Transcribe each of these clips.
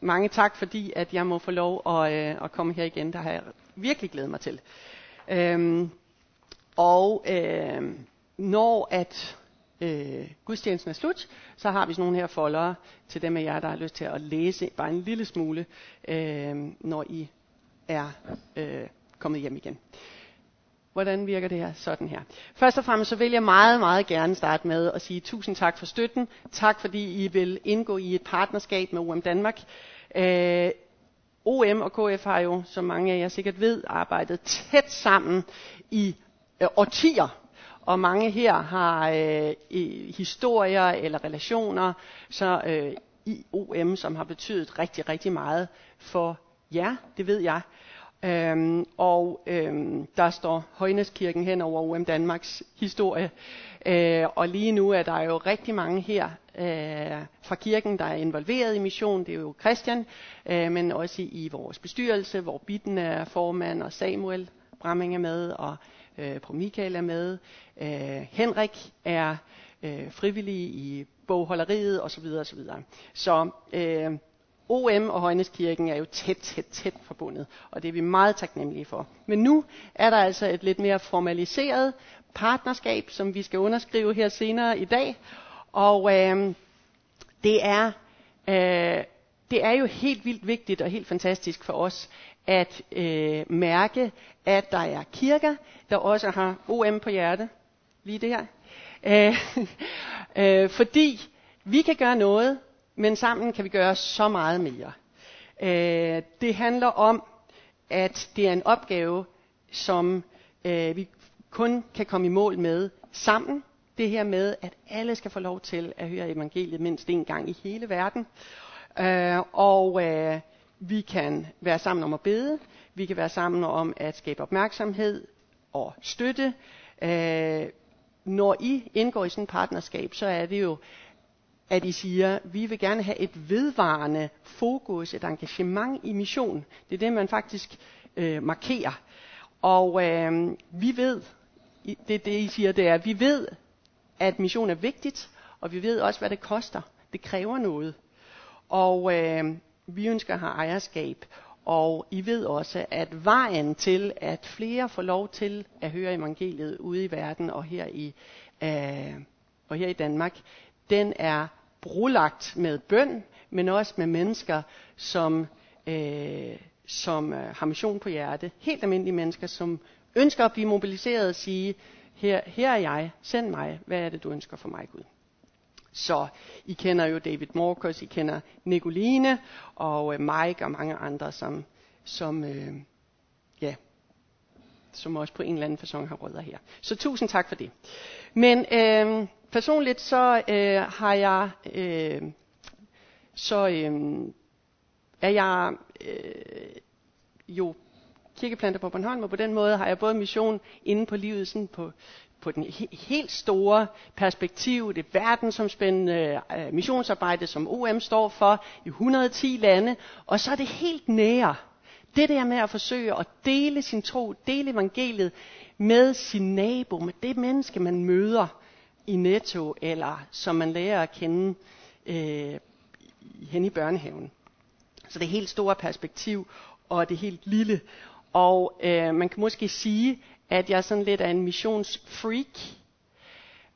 Mange tak, fordi at jeg må få lov at, øh, at komme her igen. Der har jeg virkelig glædet mig til. Øhm, og øh, når at øh, gudstjenesten er slut, så har vi sådan nogle her foldere til dem af jer, der har lyst til at læse bare en lille smule, øh, når I er øh, kommet hjem igen. Hvordan virker det her? Sådan her. Først og fremmest så vil jeg meget, meget gerne starte med at sige tusind tak for støtten. Tak fordi I vil indgå i et partnerskab med OM Danmark. Øh, OM og KF har jo, som mange af jer sikkert ved, arbejdet tæt sammen i øh, årtier. Og mange her har øh, historier eller relationer så, øh, i OM, som har betydet rigtig, rigtig meget for jer. Det ved jeg. Øhm, og øhm, der står Højneskirken hen over OM Danmarks historie. Øh, og lige nu er der jo rigtig mange her øh, fra kirken, der er involveret i mission. Det er jo Christian, øh, men også i, i vores bestyrelse, hvor Bitten er formand, og Samuel Bramming er med, og øh, på Michael er med. Øh, Henrik er øh, frivillig i bogholderiet osv. osv. Så øh, OM og Højneskirken er jo tæt, tæt, tæt forbundet, og det er vi meget taknemmelige for. Men nu er der altså et lidt mere formaliseret partnerskab, som vi skal underskrive her senere i dag, og øh, det er øh, det er jo helt vildt vigtigt og helt fantastisk for os at øh, mærke, at der er kirker, der også har OM på hjerte. Lige det her. Øh, øh, fordi vi kan gøre noget, men sammen kan vi gøre så meget mere. Øh, det handler om, at det er en opgave, som øh, vi kun kan komme i mål med sammen. Det her med, at alle skal få lov til at høre evangeliet mindst en gang i hele verden. Øh, og øh, vi kan være sammen om at bede. Vi kan være sammen om at skabe opmærksomhed og støtte. Øh, når I indgår i sådan et partnerskab, så er det jo at I siger, vi vil gerne have et vedvarende fokus, et engagement i mission. Det er det, man faktisk øh, markerer. Og øh, vi ved, det det, I siger, det er, vi ved, at mission er vigtigt, og vi ved også, hvad det koster. Det kræver noget. Og øh, vi ønsker at have ejerskab. Og I ved også, at vejen til, at flere får lov til at høre evangeliet ude i verden og her i, øh, og her i Danmark, den er brolagt med bøn, men også med mennesker, som, øh, som øh, har mission på hjerte. Helt almindelige mennesker, som ønsker at blive mobiliseret og sige, her, her er jeg, send mig, hvad er det du ønsker for mig Gud. Så I kender jo David Morkos, I kender Nicoline og øh, Mike og mange andre, som, som, øh, ja, som også på en eller anden façon har rødder her. Så tusind tak for det. Men øh, personligt så øh, har jeg øh, så øh, er jeg øh, jo kirkeplanter på Bornholm, og på den måde har jeg både mission inde på livet sådan på, på den he- helt store perspektiv, det verdensomspændende øh, missionsarbejde, som OM står for i 110 lande, og så er det helt nære, det der med at forsøge at dele sin tro, dele evangeliet med sin nabo, med det menneske, man møder i Netto, eller som man lærer at kende øh, hen i børnehaven. Så det helt store perspektiv, og det helt lille. Og øh, man kan måske sige, at jeg er sådan lidt af en missionsfreak.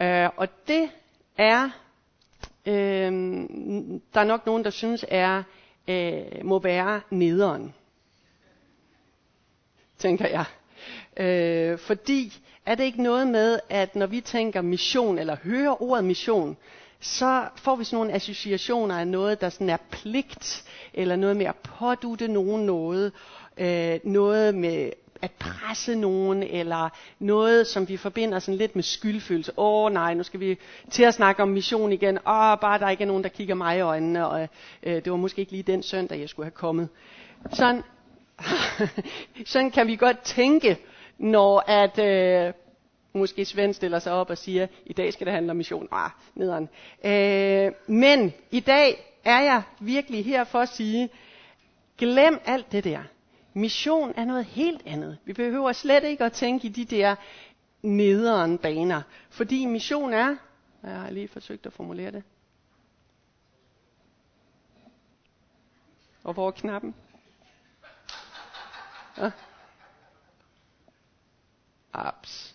Øh, og det er, øh, der er nok nogen, der synes er, øh, må være nederen. Tænker jeg. Øh, fordi er det ikke noget med, at når vi tænker mission, eller hører ordet mission, så får vi sådan nogle associationer af noget, der sådan er pligt, eller noget med at pådute nogen noget, øh, noget med at presse nogen, eller noget, som vi forbinder sådan lidt med skyldfølelse. Åh oh, nej, nu skal vi til at snakke om mission igen. Åh, oh, bare der ikke er nogen, der kigger mig i øjnene, og øh, det var måske ikke lige den søndag, jeg skulle have kommet. Sådan, sådan kan vi godt tænke, når at øh, måske Svend stiller sig op og siger, i dag skal det handle om mission. Ah, nederen. Øh, men i dag er jeg virkelig her for at sige, glem alt det der. Mission er noget helt andet. Vi behøver slet ikke at tænke i de der nederen baner. Fordi mission er, jeg har lige forsøgt at formulere det, Og hvor er knappen? Ja apps.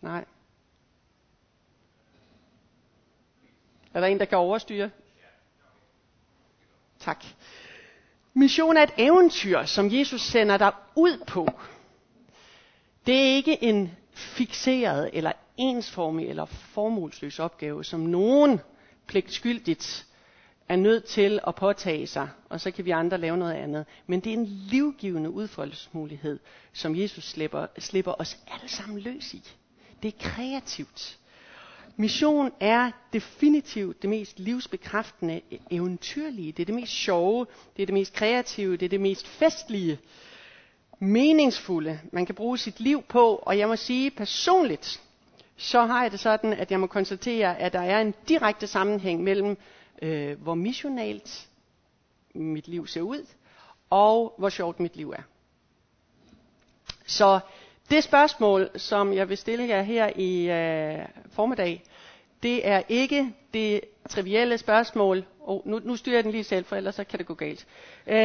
Nej. Er der en, der kan overstyre? Tak. Mission er et eventyr, som Jesus sender dig ud på. Det er ikke en fixeret eller ensformig eller formålsløs opgave, som nogen pligtskyldigt er nødt til at påtage sig, og så kan vi andre lave noget andet. Men det er en livgivende udfoldelsesmulighed, som Jesus slipper, slipper os alle sammen løs i. Det er kreativt. Mission er definitivt det mest livsbekræftende eventyrlige. Det er det mest sjove, det er det mest kreative, det er det mest festlige, meningsfulde, man kan bruge sit liv på. Og jeg må sige personligt, så har jeg det sådan, at jeg må konstatere, at der er en direkte sammenhæng mellem, øh, hvor missionalt mit liv ser ud, og hvor sjovt mit liv er. Så det spørgsmål, som jeg vil stille jer her i øh, formiddag, det er ikke det trivielle spørgsmål. Oh, nu, nu styrer jeg den lige selv, for ellers så kan det gå galt. Øh,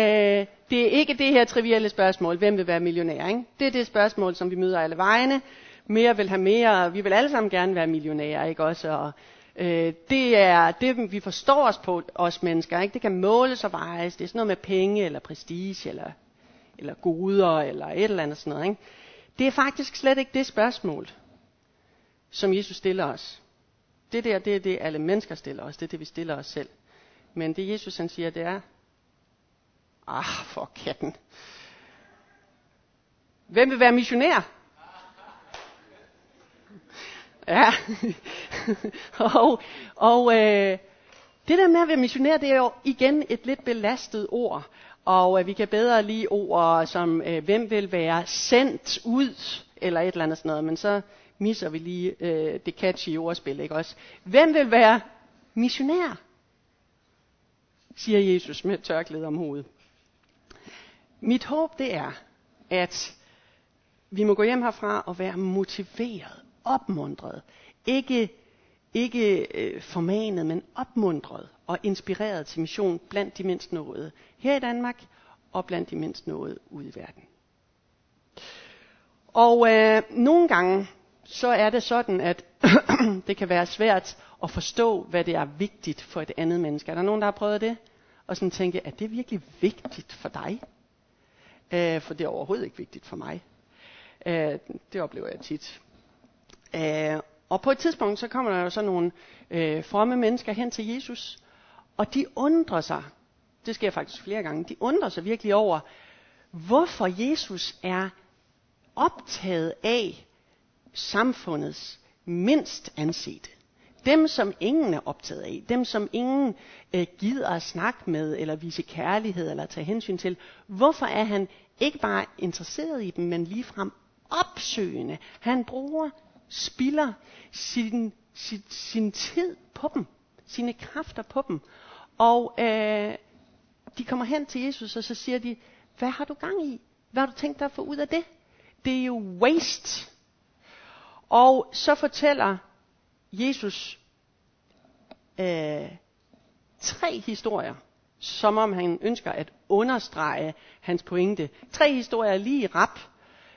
det er ikke det her trivielle spørgsmål, hvem vil være millionær. Ikke? Det er det spørgsmål, som vi møder alle vegne. Mere vil have mere, vi vil alle sammen gerne være millionærer, ikke også? Og, øh, det er det, vi forstår os på, os mennesker. Ikke? Det kan måles og vejes. Det er sådan noget med penge, eller prestige, eller, eller goder, eller et eller andet sådan noget. Ikke? Det er faktisk slet ikke det spørgsmål, som Jesus stiller os. Det der, det er det, alle mennesker stiller os. Det er det, vi stiller os selv. Men det Jesus han siger, det er, ah, for katten. Hvem vil være missionær? Ja. og og øh, det der med at være missionær, det er jo igen et lidt belastet ord. Og øh, vi kan bedre lide ord som, øh, hvem vil være sendt ud, eller et eller andet sådan noget. Men så misser vi lige øh, det catchy ordspil, ikke også? Hvem vil være missionær? Siger Jesus med tørklæde om hovedet. Mit håb det er, at vi må gå hjem herfra og være motiveret, opmuntret. Ikke, ikke øh, formanet, men opmuntret og inspireret til mission blandt de mindst nåede her i Danmark og blandt de mindst nåede ude i verden. Og øh, nogle gange så er det sådan, at det kan være svært at forstå, hvad det er vigtigt for et andet menneske. Er der nogen, der har prøvet det? Og sådan tænke, er det virkelig vigtigt for dig? Øh, for det er overhovedet ikke vigtigt for mig. Øh, det oplever jeg tit. Øh, og på et tidspunkt, så kommer der jo så nogle øh, fromme mennesker hen til Jesus, og de undrer sig, det sker faktisk flere gange, de undrer sig virkelig over, hvorfor Jesus er optaget af samfundets mindst ansete. Dem, som ingen er optaget af. Dem, som ingen øh, gider at snakke med, eller vise kærlighed, eller tage hensyn til. Hvorfor er han ikke bare interesseret i dem, men ligefrem opsøgende? Han bruger, spilder sin, sin, sin tid på dem. Sine kræfter på dem. Og øh, de kommer hen til Jesus, og så siger de, hvad har du gang i? Hvad har du tænkt dig at få ud af det? Det er jo waste. Og så fortæller Jesus øh, tre historier, som om han ønsker at understrege hans pointe. Tre historier lige i rap,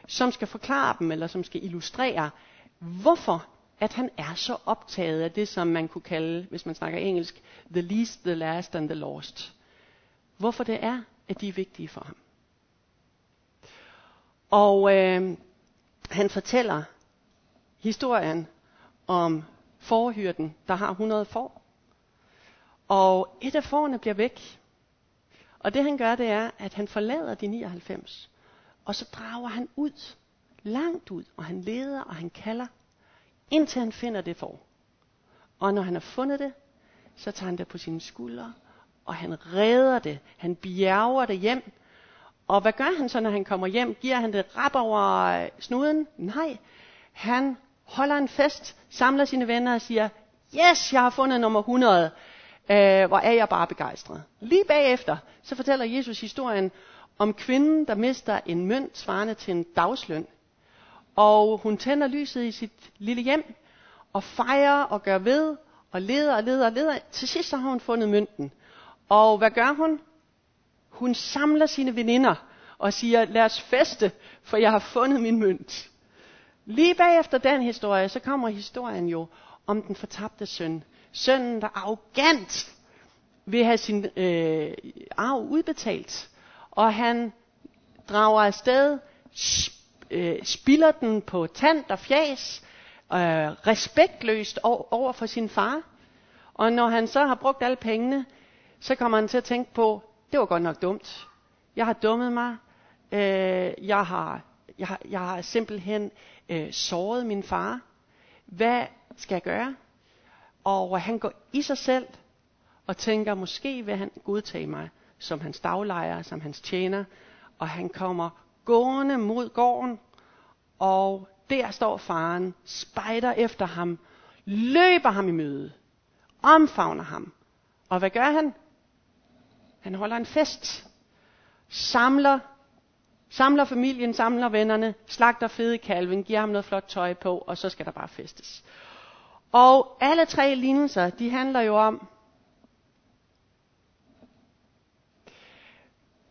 som skal forklare dem, eller som skal illustrere, hvorfor at han er så optaget af det, som man kunne kalde, hvis man snakker engelsk, the least, the last and the lost. Hvorfor det er, at de er vigtige for ham. Og øh, han fortæller historien om forhyrden, der har 100 får. Og et af forerne bliver væk. Og det han gør, det er, at han forlader de 99. Og så drager han ud, langt ud, og han leder, og han kalder, indtil han finder det for. Og når han har fundet det, så tager han det på sine skuldre, og han redder det. Han bjerger det hjem. Og hvad gør han så, når han kommer hjem? Giver han det rap over øh, snuden? Nej, han holder en fest, samler sine venner og siger, yes, jeg har fundet nummer 100. Øh, hvor er jeg bare begejstret. Lige bagefter, så fortæller Jesus historien om kvinden, der mister en mønt svarende til en dagsløn. Og hun tænder lyset i sit lille hjem, og fejrer og gør ved, og leder og leder og leder. Til sidst så har hun fundet mønten. Og hvad gør hun? Hun samler sine veninder og siger, lad os feste, for jeg har fundet min mønt. Lige bagefter den historie, så kommer historien jo om den fortabte søn. Sønnen, der arrogant vil have sin øh, arv udbetalt. Og han drager afsted, øh, spilder den på tand og fjas, øh, respektløst over for sin far. Og når han så har brugt alle pengene, så kommer han til at tænke på, det var godt nok dumt. Jeg har dummet mig. Øh, jeg, har, jeg, har, jeg har simpelthen øh, såret min far. Hvad skal jeg gøre? Og han går i sig selv og tænker, måske vil han godtage mig som hans daglejer, som hans tjener. Og han kommer gående mod gården, og der står faren, spejder efter ham, løber ham i møde, omfavner ham. Og hvad gør han? Han holder en fest, samler, samler familien, samler vennerne, slagter fede kalven, giver ham noget flot tøj på, og så skal der bare festes. Og alle tre lignelser, de handler jo om,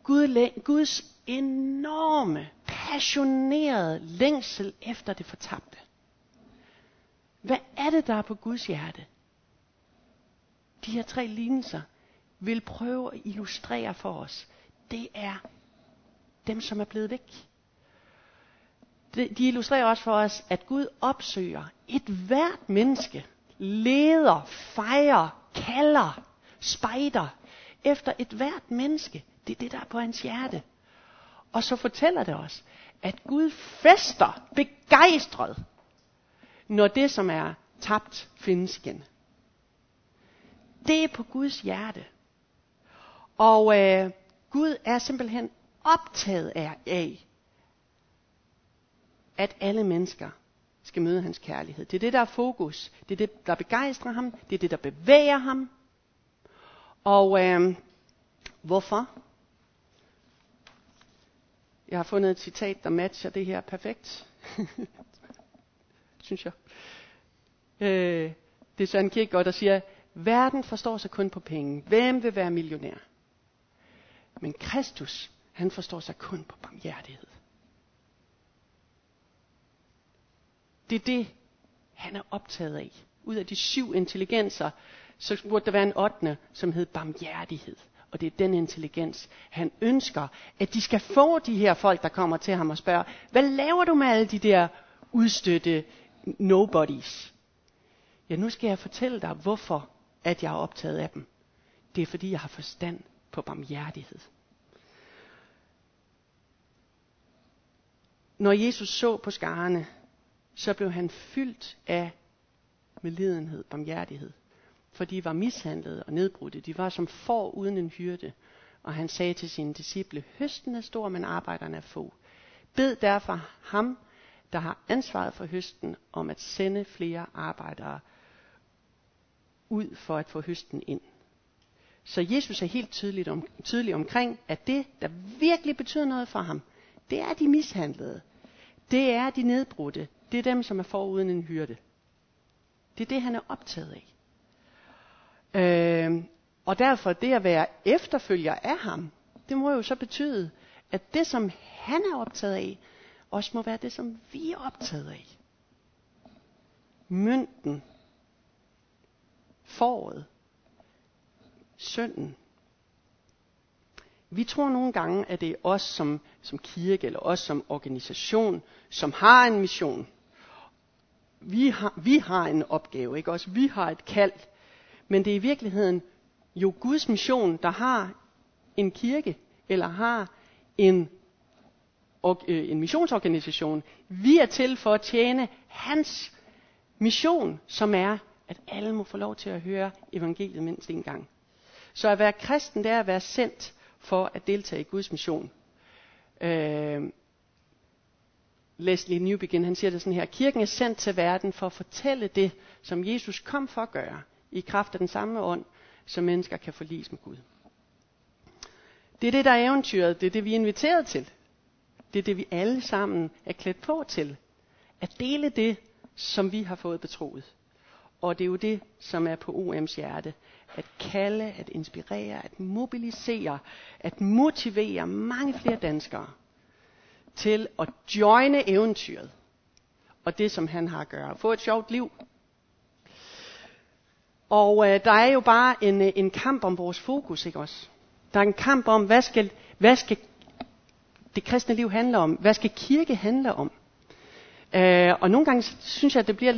Gud, Guds enorme, passionerede længsel efter det fortabte. Hvad er det, der er på Guds hjerte? De her tre lignelser vil prøve at illustrere for os. Det er dem, som er blevet væk. De illustrerer også for os, at Gud opsøger et hvert menneske, leder, fejrer, kalder, spejder efter et hvert menneske. Det er det, der er på hans hjerte. Og så fortæller det os, at Gud fester begejstret, når det, som er tabt, findes igen. Det er på Guds hjerte. Og øh, Gud er simpelthen optaget af, af, at alle mennesker skal møde hans kærlighed. Det er det, der er fokus. Det er det, der begejstrer ham. Det er det, der bevæger ham. Og øh, hvorfor? Jeg har fundet et citat, der matcher det her perfekt. Synes jeg. Øh, det er Søren Kierkegaard, der siger, verden forstår sig kun på penge. Hvem vil være millionær? Men Kristus, han forstår sig kun på barmhjertighed. Det er det, han er optaget af. Ud af de syv intelligenser, så burde der være en ottende, som hed barmhjertighed. Og det er den intelligens, han ønsker, at de skal få de her folk, der kommer til ham og spørger, hvad laver du med alle de der udstøtte nobodies? Ja, nu skal jeg fortælle dig, hvorfor at jeg er optaget af dem. Det er fordi, jeg har forstand på barmhjertighed. Når Jesus så på skarne, så blev han fyldt af medlidenhed, barmhjertighed for de var mishandlede og nedbrudte. De var som får uden en hyrde. Og han sagde til sine disciple, høsten er stor, men arbejderne er få. Bed derfor ham, der har ansvaret for høsten, om at sende flere arbejdere ud for at få høsten ind. Så Jesus er helt tydeligt om, tydelig omkring, at det, der virkelig betyder noget for ham, det er de mishandlede. Det er de nedbrudte. Det er dem, som er foruden en hyrde. Det er det, han er optaget af. Øh, og derfor det at være efterfølger af ham, det må jo så betyde, at det som han er optaget af, også må være det som vi er optaget af. Mynten, foråret, synden. Vi tror nogle gange, at det er os som, som kirke eller os som organisation, som har en mission. Vi har, vi har en opgave, ikke også? Vi har et kald men det er i virkeligheden jo Guds mission, der har en kirke, eller har en, øh, en missionsorganisation. Vi er til for at tjene hans mission, som er, at alle må få lov til at høre evangeliet mindst en gang. Så at være kristen, det er at være sendt for at deltage i Guds mission. Øh, Leslie Newbegin, han siger det sådan her, kirken er sendt til verden for at fortælle det, som Jesus kom for at gøre i kraft af den samme ånd, så mennesker kan forlis med Gud. Det er det, der er eventyret. Det er det, vi er inviteret til. Det er det, vi alle sammen er klædt på til. At dele det, som vi har fået betroet. Og det er jo det, som er på OM's hjerte. At kalde, at inspirere, at mobilisere, at motivere mange flere danskere til at joine eventyret. Og det, som han har at gøre. Få et sjovt liv. Og øh, der er jo bare en, øh, en kamp om vores fokus, ikke også? Der er en kamp om, hvad skal, hvad skal det kristne liv handle om? Hvad skal kirke handle om? Øh, og nogle gange synes jeg, at det bliver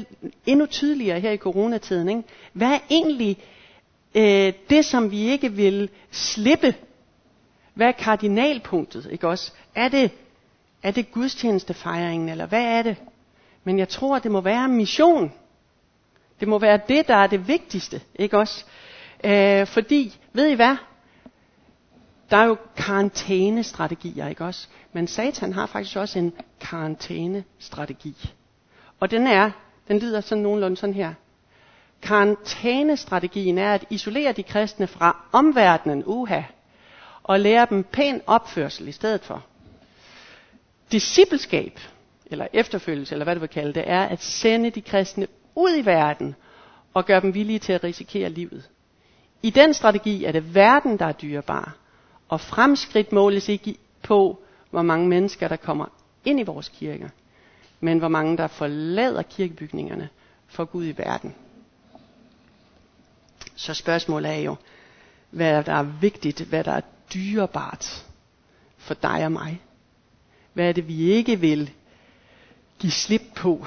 endnu tydeligere her i coronatiden. Ikke? Hvad er egentlig øh, det, som vi ikke vil slippe? Hvad er kardinalpunktet? Ikke også? Er det, er det gudstjenestefejringen, eller hvad er det? Men jeg tror, det må være mission. Det må være det, der er det vigtigste, ikke også? Øh, fordi, ved I hvad? Der er jo karantænestrategier, ikke også? Men Satan har faktisk også en karantænestrategi. Og den er, den lyder sådan nogenlunde sådan her. Karantænestrategien er at isolere de kristne fra omverdenen, uha, og lære dem pæn opførsel i stedet for. Discipleskab, eller efterfølgelse, eller hvad du vil kalde det, er at sende de kristne ud i verden og gøre dem villige til at risikere livet. I den strategi er det verden, der er dyrebar, og fremskridt måles ikke på, hvor mange mennesker, der kommer ind i vores kirker, men hvor mange, der forlader kirkebygningerne for Gud i verden. Så spørgsmålet er jo, hvad der er vigtigt, hvad der er dyrebart for dig og mig. Hvad er det, vi ikke vil give slip på?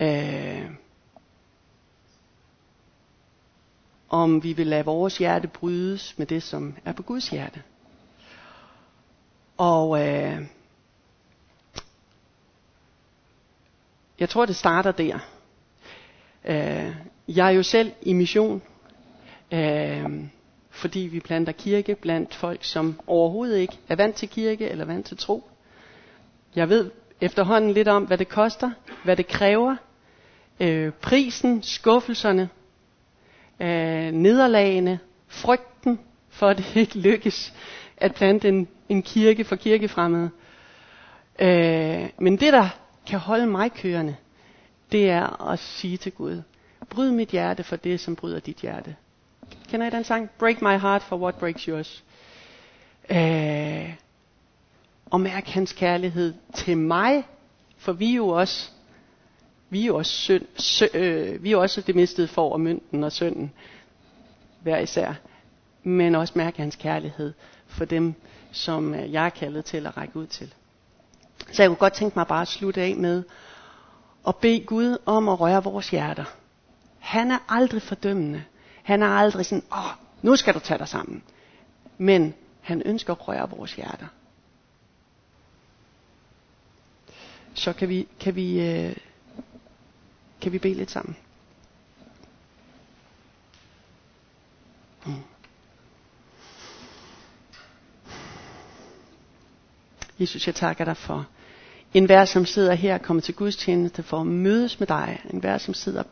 Øh, om vi vil lade vores hjerte brydes med det, som er på Guds hjerte. Og øh, jeg tror, det starter der. Øh, jeg er jo selv i mission, øh, fordi vi planter kirke blandt folk, som overhovedet ikke er vant til kirke eller vant til tro. Jeg ved efterhånden lidt om, hvad det koster, hvad det kræver, øh, prisen, skuffelserne, øh, nederlagene, frygten for, at det ikke lykkes at plante en, en kirke for kirkefremmede. Øh, men det, der kan holde mig kørende, det er at sige til Gud, bryd mit hjerte for det, som bryder dit hjerte. Kender I den sang? Break my heart for what breaks yours. Øh, og mærk hans kærlighed til mig, for vi er jo også vi er jo også, synd, sø, øh, vi er jo også det mistede for og mynten og synden, hver især. Men også mærke hans kærlighed for dem, som øh, jeg er kaldet til at række ud til. Så jeg kunne godt tænke mig bare at slutte af med at bede Gud om at røre vores hjerter. Han er aldrig fordømmende. Han er aldrig sådan, åh, nu skal du tage dig sammen. Men han ønsker at røre vores hjerter. Så kan vi, kan vi øh, kan vi bede lidt sammen? Mm. Jesus, jeg takker dig for en hver, som sidder her og kommer til gudstjeneste for at mødes med dig. En hver, som sidder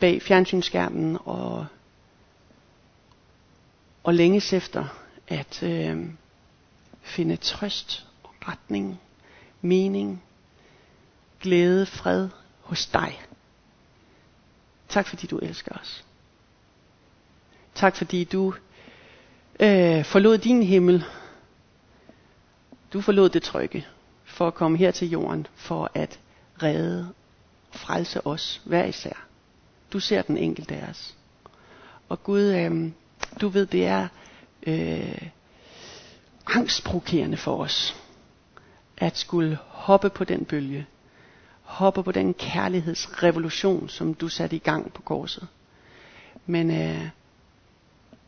bag fjernsynsskærmen og, og længes efter at øh, finde trøst, retning, mening, glæde, fred hos dig. Tak fordi du elsker os. Tak fordi du øh, forlod din himmel. Du forlod det trygge for at komme her til jorden for at redde og frelse os hver især. Du ser den enkelte af os. Og Gud, øh, du ved, det er øh, angstprovokerende for os at skulle hoppe på den bølge hopper på den kærlighedsrevolution, som du satte i gang på korset. Men øh,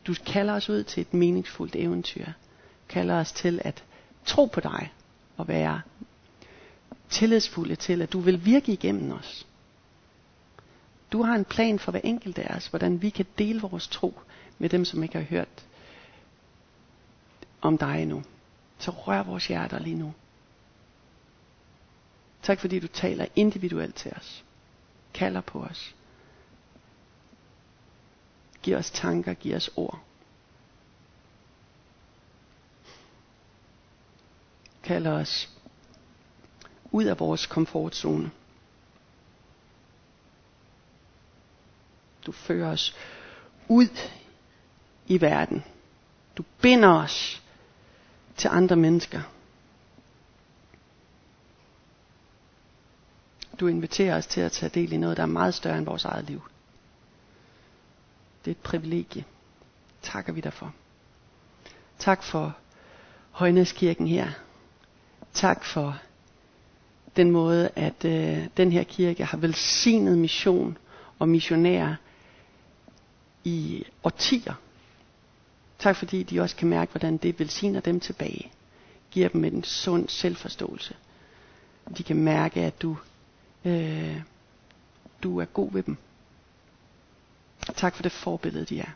du kalder os ud til et meningsfuldt eventyr. Kalder os til at tro på dig og være tillidsfulde til, at du vil virke igennem os. Du har en plan for hver enkelt af os, hvordan vi kan dele vores tro med dem, som ikke har hørt om dig endnu. Så rør vores hjerter lige nu. Tak fordi du taler individuelt til os. Kalder på os. Giv os tanker, giv os ord. Kalder os ud af vores komfortzone. Du fører os ud i verden. Du binder os til andre mennesker. Du inviterer os til at tage del i noget, der er meget større end vores eget liv. Det er et privilegie. Takker vi dig for. Tak for Højnæskirken her. Tak for den måde, at øh, den her kirke har velsignet mission og missionærer i årtier. Tak fordi de også kan mærke, hvordan det velsigner dem tilbage. Giver dem en sund selvforståelse. De kan mærke, at du, øh, du er god ved dem. Tak for det forbillede, de er.